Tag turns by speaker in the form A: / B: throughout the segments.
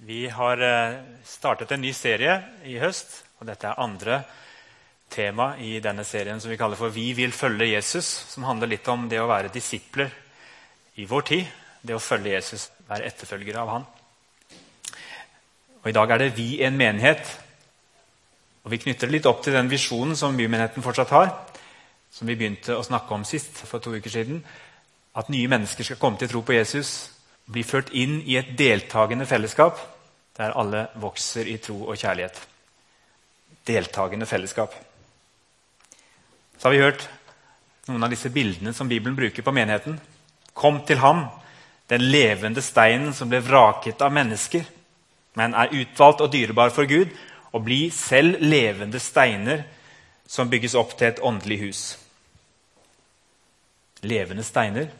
A: Vi har eh, startet en ny serie i høst, og dette er andre tema i denne serien som vi kaller for 'Vi vil følge Jesus', som handler litt om det å være disipler i vår tid. Det å følge Jesus, være etterfølgere av han. Og I dag er det 'Vi en menighet'. Og Vi knytter det litt opp til den visjonen som bymenigheten fortsatt har, som vi begynte å snakke om sist, for to uker siden. At nye mennesker skal komme til tro på Jesus blir ført inn i et deltakende fellesskap der alle vokser i tro og kjærlighet. Deltakende fellesskap. Så har vi hørt noen av disse bildene som Bibelen bruker på menigheten. Kom til ham, den levende steinen som ble vraket av mennesker, men er utvalgt og dyrebar for Gud, og bli selv levende steiner som bygges opp til et åndelig hus. Levende steiner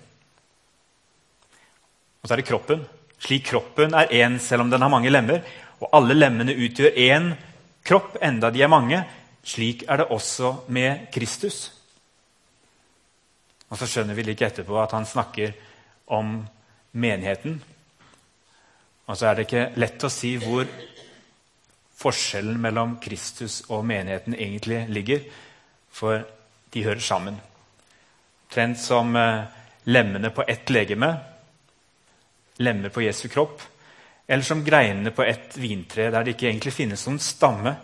A: og så er det kroppen. Slik kroppen er én selv om den har mange lemmer. Og alle lemmene utgjør én kropp, enda de er mange. Slik er det også med Kristus. Og så skjønner vi like etterpå at han snakker om menigheten. Og så er det ikke lett å si hvor forskjellen mellom Kristus og menigheten egentlig ligger. For de hører sammen. Trent som eh, lemmene på ett legeme lemmer på Jesu kropp, eller som greinene på et vintre der det ikke egentlig finnes noen stamme,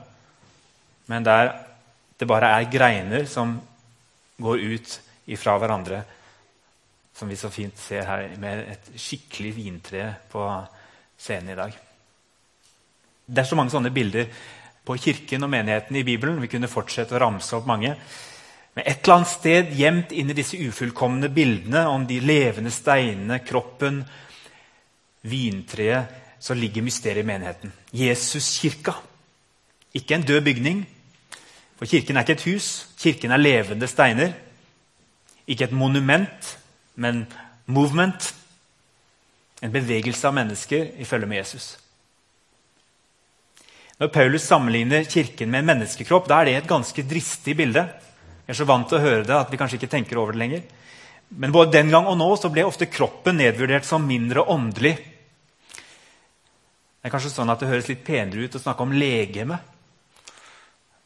A: men der det bare er greiner som går ut ifra hverandre, som vi så fint ser her med et skikkelig vintre på scenen i dag. Det er så mange sånne bilder på kirken og menigheten i Bibelen. Vi kunne fortsette å ramse opp mange. Men et eller annet sted gjemt inni disse ufullkomne bildene om de levende steinene, kroppen, vintreet, så ligger mysteriet i menigheten. Jesuskirka. Ikke en død bygning. For kirken er ikke et hus. Kirken er levende steiner. Ikke et monument, men movement. En bevegelse av mennesker i følge med Jesus. Når Paulus sammenligner kirken med en menneskekropp, da er det et ganske dristig bilde. Vi er så vant til å høre det at vi kanskje ikke tenker over det lenger. Men både den gang og nå så ble ofte kroppen nedvurdert som mindre åndelig det er kanskje sånn at det høres litt penere ut å snakke om legeme.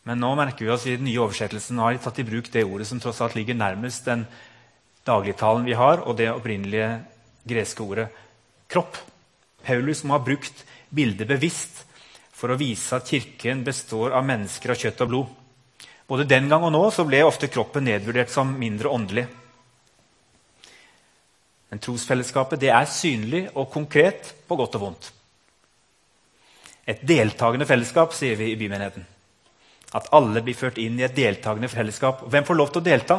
A: Men nå merker vi oss i den nye oversettelsen har de tatt i bruk det ordet som tross alt ligger nærmest den dagligtalen vi har, og det opprinnelige greske ordet kropp. Paulus må ha brukt bildet bevisst for å vise at kirken består av mennesker av kjøtt og blod. Både den gang og nå så ble ofte kroppen nedvurdert som mindre åndelig. Men trosfellesskapet det er synlig og konkret på godt og vondt. Et deltakende fellesskap, sier vi i bymenigheten. At alle blir ført inn i et deltakende fellesskap. Hvem får lov til å delta?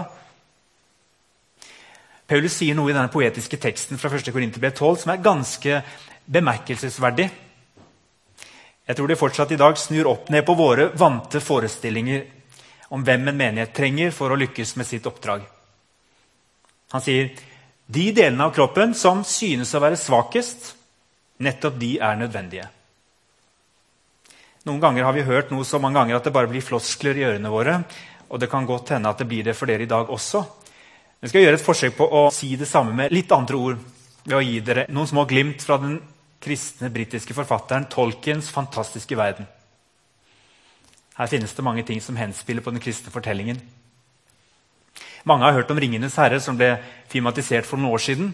A: Paulus sier noe i denne poetiske teksten fra 1. Korinterbrev 12 som er ganske bemerkelsesverdig. Jeg tror det fortsatt i dag snur opp ned på våre vante forestillinger om hvem en menighet trenger for å lykkes med sitt oppdrag. Han sier de delene av kroppen som synes å være svakest, nettopp de er nødvendige. Noen ganger har vi hørt noe så mange ganger at det bare blir floskler i ørene våre. Og det kan godt hende at det blir det for dere i dag også. Jeg skal gjøre et forsøk på å si det samme med litt andre ord ved å gi dere noen små glimt fra den kristne britiske forfatteren Tolkiens fantastiske verden. Her finnes det mange ting som henspiller på den kristne fortellingen. Mange har hørt om 'Ringenes herre', som ble filmatisert for noen år siden.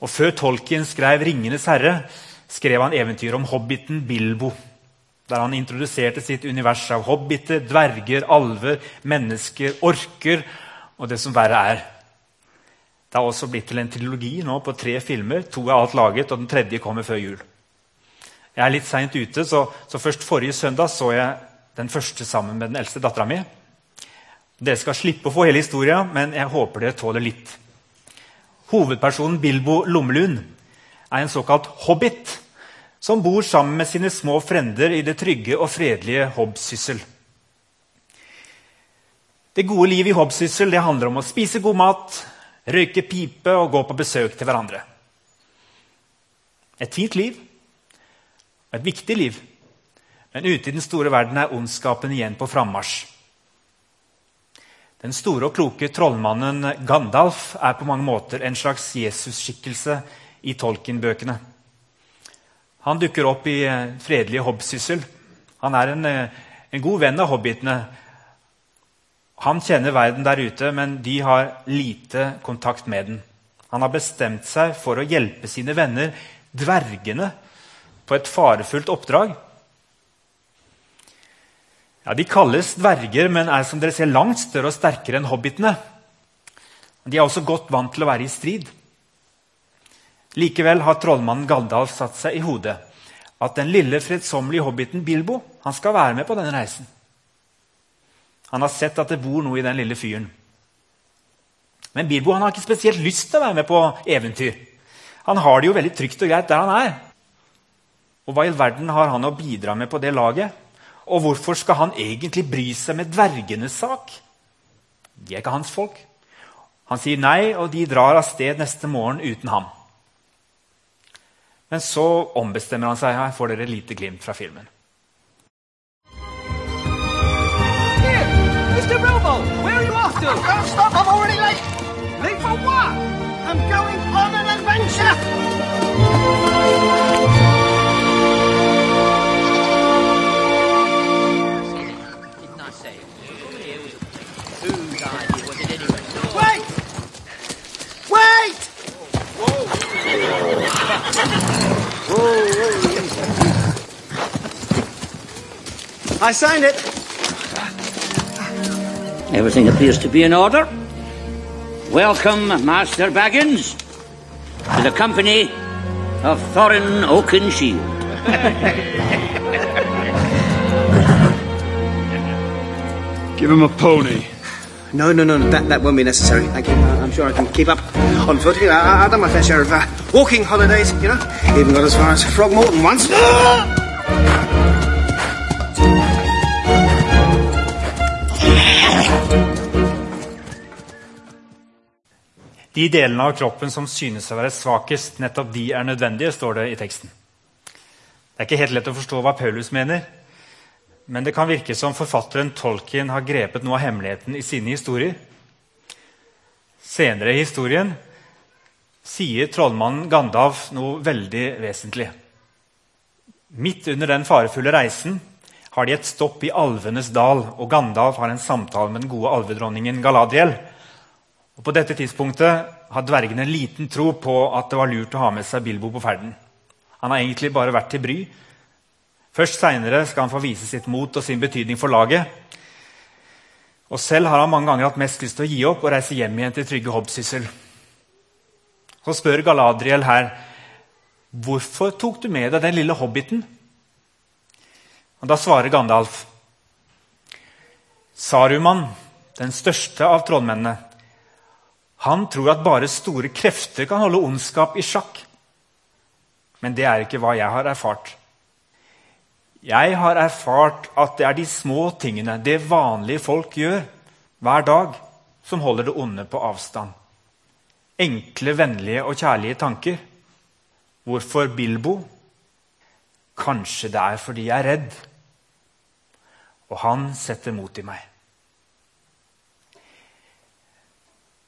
A: Og Før Tolkien skrev 'Ringenes herre', skrev han eventyr om hobbiten Bilbo der han introduserte sitt univers av hobbiter, dverger, alver, mennesker, orker og det som verre er. Det har også blitt til en trilogi nå på tre filmer. To er alt laget, og den tredje kommer før jul. Jeg er litt seint ute, så, så, først forrige søndag så jeg den første sammen med den eldste dattera mi. Dere skal slippe å få hele historia, men jeg håper dere tåler litt. Hovedpersonen Bilbo Lommelund er en såkalt hobbit som bor sammen med sine små frender i det trygge og fredelige Hobbsyssel. Det gode livet i Hobbsyssel handler om å spise god mat, røyke pipe og gå på besøk til hverandre. Et fint liv. Et viktig liv. Men ute i den store verden er ondskapen igjen på frammarsj. Den store og kloke trollmannen Gandalf er på mange måter en slags Jesus-skikkelse i Tolkien-bøkene. Han dukker opp i eh, fredelige hobbsyssel. Han er en, eh, en god venn av hobbitene. Han kjenner verden der ute, men de har lite kontakt med den. Han har bestemt seg for å hjelpe sine venner, dvergene, på et farefullt oppdrag. Ja, De kalles dverger, men er som dere ser langt større og sterkere enn hobbitene. De er også godt vant til å være i strid. Likevel har trollmannen Galdal satt seg i hodet at den lille, fredsommelige hobbiten Bilbo han skal være med på denne reisen. Han har sett at det bor noe i den lille fyren. Men Bilbo har ikke spesielt lyst til å være med på eventyr. Han har det jo veldig trygt og greit der han er. Og hva i verden har han å bidra med på det laget? Og hvorfor skal han egentlig bry seg med dvergenes sak? De er ikke hans folk. Han sier nei, og de drar av sted neste morgen uten ham. Men så ombestemmer han seg. Her får dere lite glimt fra filmen.
B: Here, Mr. Robo, where are you off to?
C: Don't stop, I'm already late.
B: Late for what?
C: I'm going on an adventure. I signed it.
D: Everything appears to be in order. Welcome, Master Baggins, to the company of Thorin Oakenshield.
E: Give him a pony.
C: No, no, no, no, that, that won't be necessary. Thank you. I- I'm sure I can keep up on foot. You know, I, I've done my fair share of uh, walking holidays, you know. Even got as far as Frogmorton once.
A: De delene av kroppen som synes å være svakest, nettopp de er nødvendige, står det i teksten. Det er ikke helt lett å forstå hva Paulus mener, men det kan virke som forfatteren Tolkien har grepet noe av hemmeligheten i sine historier. Senere i historien sier trollmannen Gandalf noe veldig vesentlig. Midt under den farefulle reisen har de et stopp i Alvenes dal, og Gandalf har en samtale med den gode alvedronningen Galadriel. Og På dette tidspunktet har dvergene liten tro på at det var lurt å ha med seg Bilbo på ferden. Han har egentlig bare vært til bry. Først seinere skal han få vise sitt mot og sin betydning for laget. Og Selv har han mange ganger hatt mest lyst til å gi opp og reise hjem igjen til trygge hobbsyssel. Så spør Galadriel her hvorfor tok du med deg den lille hobbiten. Og Da svarer Gandalf Saruman, den største av trollmennene, han tror at bare store krefter kan holde ondskap i sjakk. Men det er ikke hva jeg har erfart. Jeg har erfart at det er de små tingene, det vanlige folk gjør hver dag, som holder det onde på avstand. Enkle, vennlige og kjærlige tanker. Hvorfor Bilbo? Kanskje det er fordi jeg er redd. Og han setter mot i meg.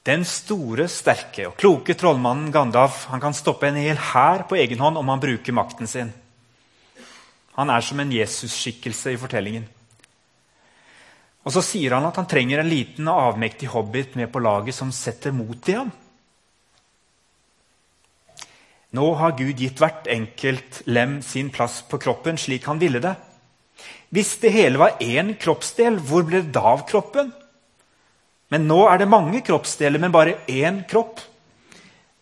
A: Den store, sterke og kloke trollmannen Gandalf han kan stoppe en hel hær på egen hånd om han bruker makten sin. Han er som en Jesus-skikkelse i fortellingen. Og Så sier han at han trenger en liten og avmektig hobbit med på laget som setter mot i ham. Nå har Gud gitt hvert enkelt lem sin plass på kroppen slik han ville det. Hvis det hele var én kroppsdel, hvor ble det da av kroppen? Men nå er det mange kroppsdeler, men bare én kropp.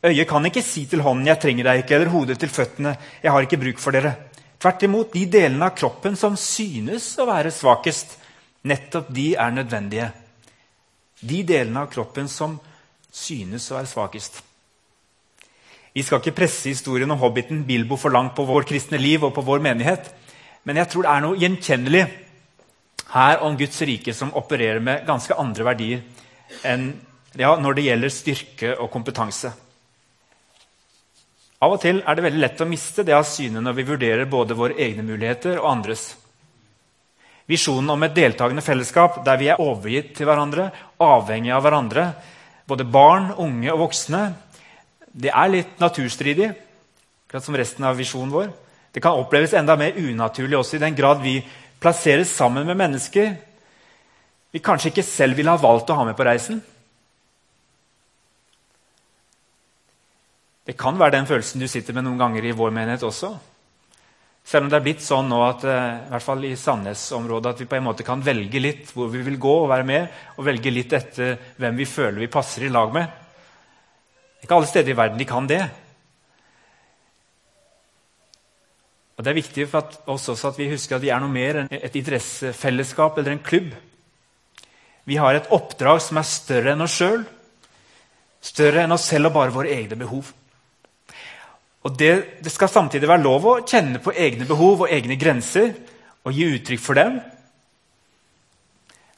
A: Øyet kan ikke si til hånden 'jeg trenger deg ikke', eller hodet til føttene 'jeg har ikke bruk for dere'. Tvert imot, de delene av kroppen som synes å være svakest, nettopp de er nødvendige. De delene av kroppen som synes å være svakest. Vi skal ikke presse historien om hobbiten Bilbo for langt på vår kristne liv og på vår menighet, men jeg tror det er noe gjenkjennelig her om Guds rike som opererer med ganske andre verdier enn ja, når det gjelder styrke og kompetanse. Av og til er det veldig lett å miste det av syne når vi vurderer både våre egne muligheter og andres. Visjonen om et deltakende fellesskap der vi er overgitt til hverandre, avhengig av hverandre, både barn, unge og voksne, det er litt naturstridig, akkurat som resten av visjonen vår. Det kan oppleves enda mer unaturlig også i den grad vi plasseres sammen med mennesker vi kanskje ikke selv ville ha valgt å ha med på reisen. Det kan være den følelsen du sitter med noen ganger i vår menighet også. Selv om det er blitt sånn nå at eh, i hvert fall i Sandnes-området, at vi på en måte kan velge litt hvor vi vil gå og være med, og velge litt etter hvem vi føler vi passer i lag med. Ikke alle steder i verden de kan det. Og Det er viktig for at, oss også at vi husker at vi er noe mer enn et interessefellesskap eller en klubb. Vi har et oppdrag som er større enn oss sjøl, større enn oss selv og bare våre egne behov. Og det, det, skal samtidig være lov å kjenne på egne behov og egne grenser og gi uttrykk for dem.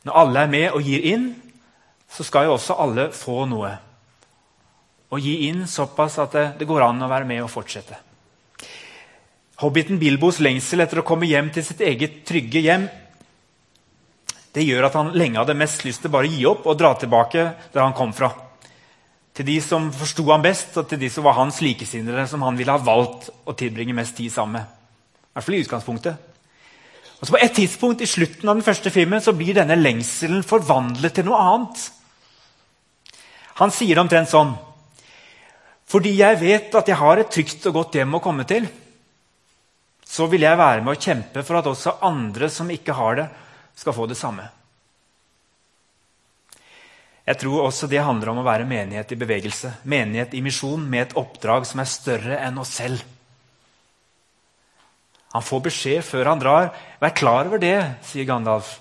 A: Når alle er med og gir inn, så skal jo også alle få noe. Og gi inn såpass at det, det går an å være med og fortsette. Hobbiten Bilbos lengsel etter å komme hjem til sitt eget trygge hjem det gjør at han lenge hadde mest lyst til bare å gi opp og dra tilbake der han kom fra til de som forsto ham best, og til de som var hans likesinnede, som han ville ha valgt å tilbringe mest tid sammen med. I hvert fall i utgangspunktet. Og så På et tidspunkt i slutten av den første filmen så blir denne lengselen forvandlet til noe annet. Han sier det omtrent sånn Fordi jeg vet at jeg har et trygt og godt hjem å komme til, så vil jeg være med å kjempe for at også andre som ikke har det, skal få det samme. Jeg tror også det handler om å være menighet i bevegelse. Menighet i misjon med et oppdrag som er større enn oss selv. Han får beskjed før han drar. Vær klar over det, sier Gandalf.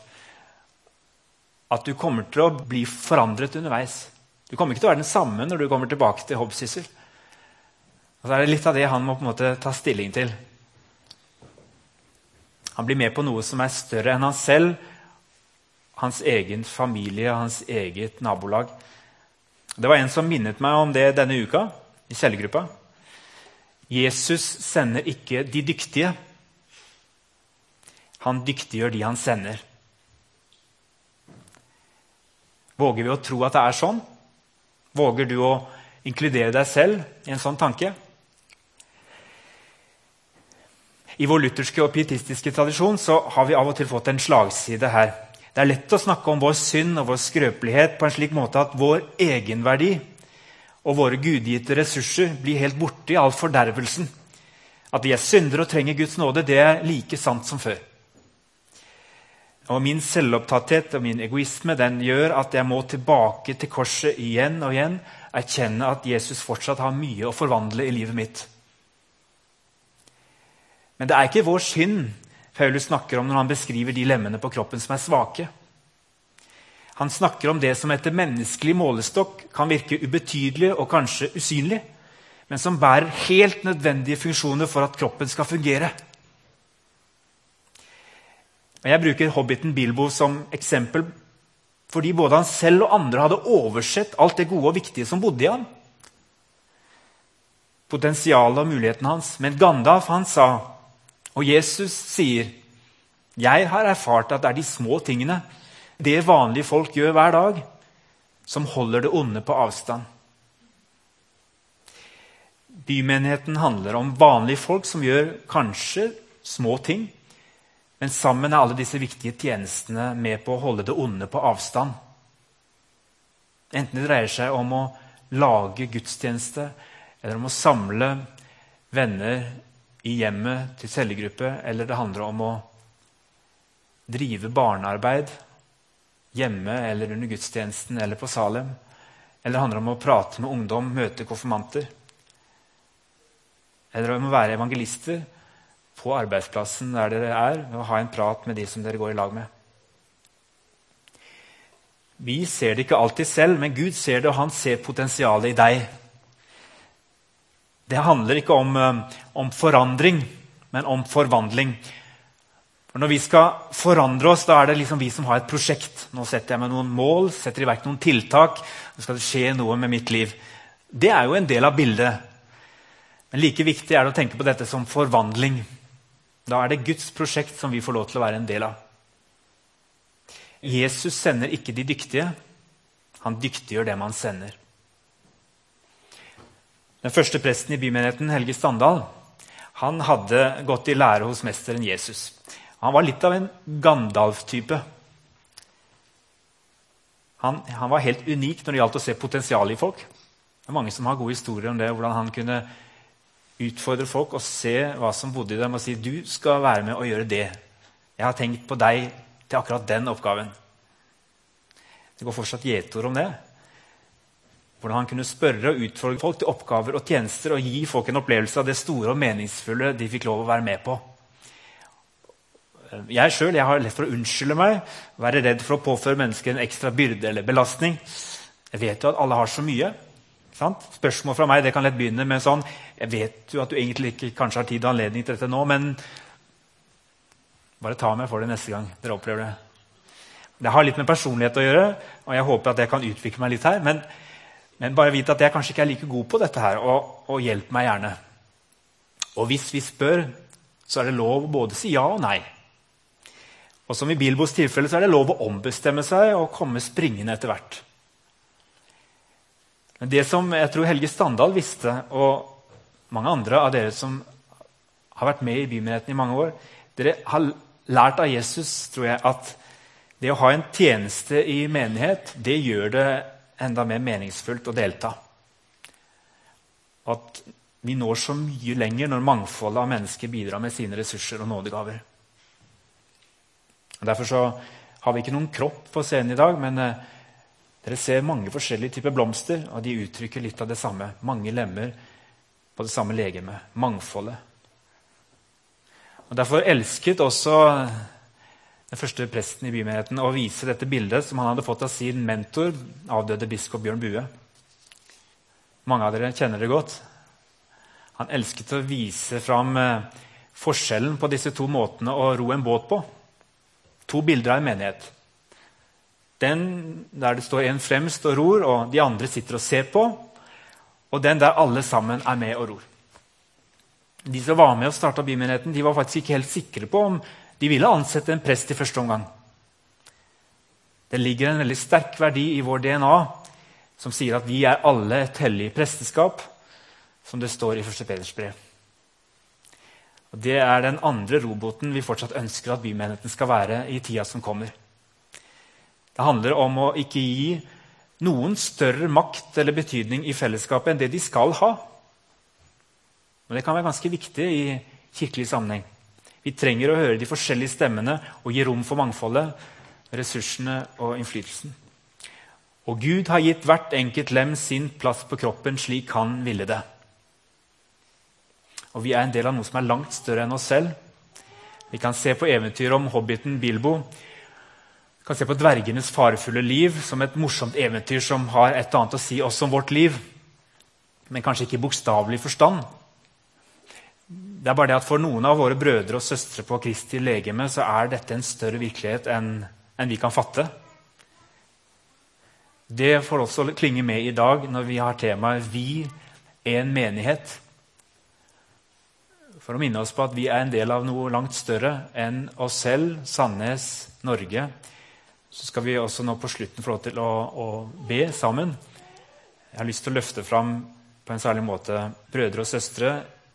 A: At du kommer til å bli forandret underveis. Du kommer ikke til å være den samme når du kommer tilbake til Hobbsissel. Og så er det litt av det han må på en måte ta stilling til. Han blir med på noe som er større enn han selv, hans egen familie, hans eget nabolag. Det var en som minnet meg om det denne uka i cellegruppa. Jesus sender ikke de dyktige. Han dyktiggjør de han sender. Våger vi å tro at det er sånn? Våger du å inkludere deg selv i en sånn tanke? I vår lutherske og pietistiske tradisjon så har vi av og til fått en slagside her. Det er lett å snakke om vår synd og vår skrøpelighet på en slik måte at vår egenverdi og våre gudgitte ressurser blir helt borte i all fordervelsen. At vi er syndere og trenger Guds nåde, det er like sant som før. Og Min selvopptatthet og min egoisme den gjør at jeg må tilbake til korset igjen og igjen. Erkjenne at Jesus fortsatt har mye å forvandle i livet mitt. Men det er ikke vår synd Paulus snakker om når han beskriver de lemmene på kroppen som er svake. Han snakker om det som etter menneskelig målestokk kan virke ubetydelig og kanskje usynlig, men som bærer helt nødvendige funksjoner for at kroppen skal fungere. Jeg bruker hobbiten Bilbo som eksempel fordi både han selv og andre hadde oversett alt det gode og viktige som bodde i ham. Potensialet og muligheten hans. Men Gandalf han sa og Jesus sier, 'Jeg har erfart at det er de små tingene, det vanlige folk gjør hver dag, som holder det onde på avstand.' Bymenigheten handler om vanlige folk som gjør kanskje små ting, men sammen er alle disse viktige tjenestene med på å holde det onde på avstand. Enten det dreier seg om å lage gudstjeneste eller om å samle venner i hjemmet til cellegruppe, eller det handler om å drive barnearbeid hjemme eller under gudstjenesten eller på Salem. Eller det handler om å prate med ungdom, møte konfirmanter. Eller om å være evangelister på arbeidsplassen der dere er, og ha en prat med de som dere går i lag med. Vi ser det ikke alltid selv, men Gud ser det, og han ser potensialet i deg. Det handler ikke om, eh, om, forandring, men om forvandling. For Når vi skal forandre oss, da er det liksom vi som har et prosjekt. Nå setter jeg meg noen mål, setter i verk noen tiltak. Nå skal det skje noe med mitt liv. Det er jo en del av bildet. Men like viktig er det å tenke på dette som forvandling. Da er det Guds prosjekt som vi får lov til å være en del av. Jesus sender ikke de dyktige. Han dyktiggjør dem han sender. Den første presten i bymenigheten, Helge Standal, Han hadde gått i lære hos mesteren Jesus. Han var litt av en Gandalf-type. Han, han, var helt unik når det gjaldt å se potensialet i folk. Det er Mange som har gode historier om det, hvordan han kunne utfordre folk og se hva som bodde i dem, og si du skal være med og gjøre det. Jeg har tenkt på deg til akkurat den oppgaven. Det går fortsatt gjetord om det. Hvordan han kunne spørre og utfordre folk til oppgaver og tjenester og gi folk en opplevelse av det store og meningsfulle de fikk lov å være med på. Jeg selv, jeg har lett for å unnskylde meg, være redd for å påføre mennesker en ekstra byrde eller belastning. Jeg vet jo at alle har så mye. Sant? Spørsmål fra meg det kan lett begynne med sånn Jeg vet jo at du egentlig ikke kanskje har tid og anledning til dette nå, men bare ta meg for det neste gang dere opplever det. Det har litt med personlighet å gjøre, og jeg håper at jeg kan utvikle meg litt her. Men, men bare vite at jeg kanskje ikke er like god på dette her, og, og hjelp meg gjerne. Og hvis vi spør, så er det lov å både si ja og nei. Og som i Bilbos tilfelle så er det lov å ombestemme seg og komme springende etter hvert. Men det som jeg tror Helge Standal visste, og mange andre av dere som har vært med i bymenigheten i mange år, dere har lært av Jesus tror jeg, at det å ha en tjeneste i menighet det gjør det enda mer meningsfullt å delta. At vi når så mye lenger når mangfoldet av mennesker bidrar med sine ressurser og nådegaver. Derfor så har vi ikke noen kropp på scenen i dag, men eh, dere ser mange forskjellige typer blomster, og de uttrykker litt av det samme. Mange lemmer på det samme legemet. Mangfoldet. Og Derfor elsket også den første presten i bymenigheten å vise dette bildet som han hadde fått av sin mentor, avdøde biskop Bjørn Bue. Mange av dere kjenner det godt. Han elsket å vise fram eh, forskjellen på disse to måtene å ro en båt på. To bilder av en menighet. Den der det står en fremst og ror, og de andre sitter og ser på. Og den der alle sammen er med og ror. De som var med og starta bymenigheten, de var faktisk ikke helt sikre på om de ville ansette en prest i første omgang. Det ligger en veldig sterk verdi i vår DNA som sier at vi er alle et hellig presteskap, som det står i 1. Peders brev. Og Det er den andre roboten vi fortsatt ønsker at bymenigheten skal være i tida som kommer. Det handler om å ikke gi noen større makt eller betydning i fellesskapet enn det de skal ha. Men det kan være ganske viktig i kirkelig sammenheng. Vi trenger å høre de forskjellige stemmene og gi rom for mangfoldet, ressursene og innflytelsen. Og Gud har gitt hvert enkelt lem sin plass på kroppen slik han ville det. Og vi er en del av noe som er langt større enn oss selv. Vi kan se på eventyret om hobbiten Bilbo. Kan se på dvergenes farefulle liv som et morsomt eventyr som har et annet å si oss om vårt liv, men kanskje ikke i bokstavelig forstand. Det er bare det at For noen av våre brødre og søstre på Kristi legeme så er dette en større virkelighet enn, en vi kan fatte. Det får også klinge med i dag når vi har temaet 'Vi er en menighet' for å minne oss på at vi er en del av noe langt større enn oss selv, Sandnes, Norge. Så skal vi også nå på slutten få lov til å, å, be sammen. Jeg har lyst til å løfte fram på en særlig måte brødre og søstre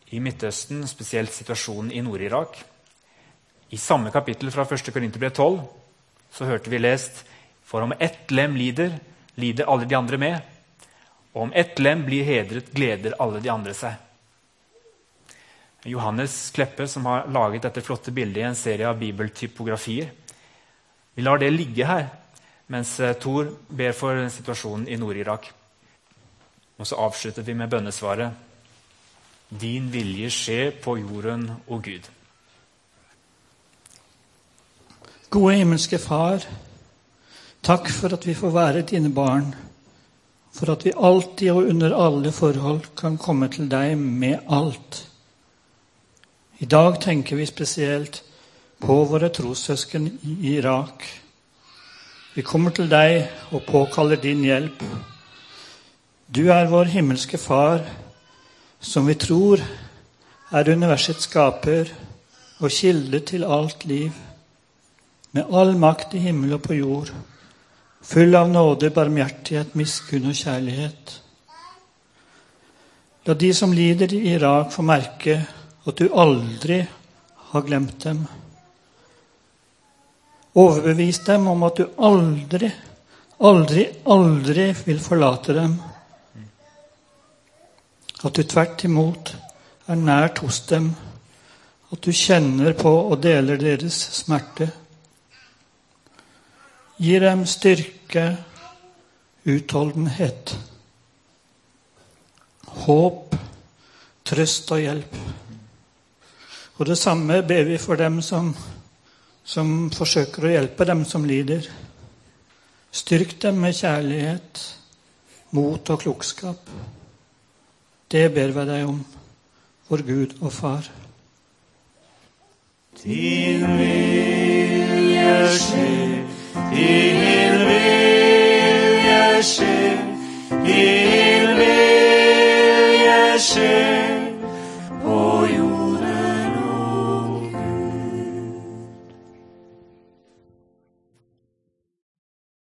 A: i Midtøsten, spesielt situasjonen i Nord-Irak. I samme kapittel fra 1. Korinterbrev 12 så hørte vi lest For om ett lem lider, lider alle de andre med. Og om ett lem blir hedret, gleder alle de andre seg. Johannes Kleppe, som har laget dette flotte bildet i en serie av bibeltypografier. Vi lar det ligge her mens eh, Thor ber for situasjonen i Nord-Irak. Og så avslutter vi med bønnesvaret Din vilje skje på jorden, o Gud.
F: Gode himmelske Far, takk for at vi får være dine barn. For at vi alltid og under alle forhold kan komme til deg med alt. I dag tenker vi spesielt på våre trossøsken i Irak. Vi kommer til deg og påkaller din hjelp. Du er vår himmelske Far, som vi tror er universets skaper og kilde til alt liv, med all makt i himmel og på jord, full av nåde, barmhjertighet, miskunn og kjærlighet. La de som lider i Irak, få merke at du aldri har glemt dem. Overbevis dem om at du aldri, aldri, aldri vil forlate dem. At du tvert imot er nært hos dem. At du kjenner på og deler deres smerte. Gi dem styrke, utholdenhet, håp, trøst og hjelp. Og det samme ber vi for dem som, som forsøker å hjelpe dem som lider. Styrk dem med kjærlighet, mot og klokskap. Det ber vi deg om, vår Gud og Far.
A: Din vilje skje, din vilje skje, din vilje skje.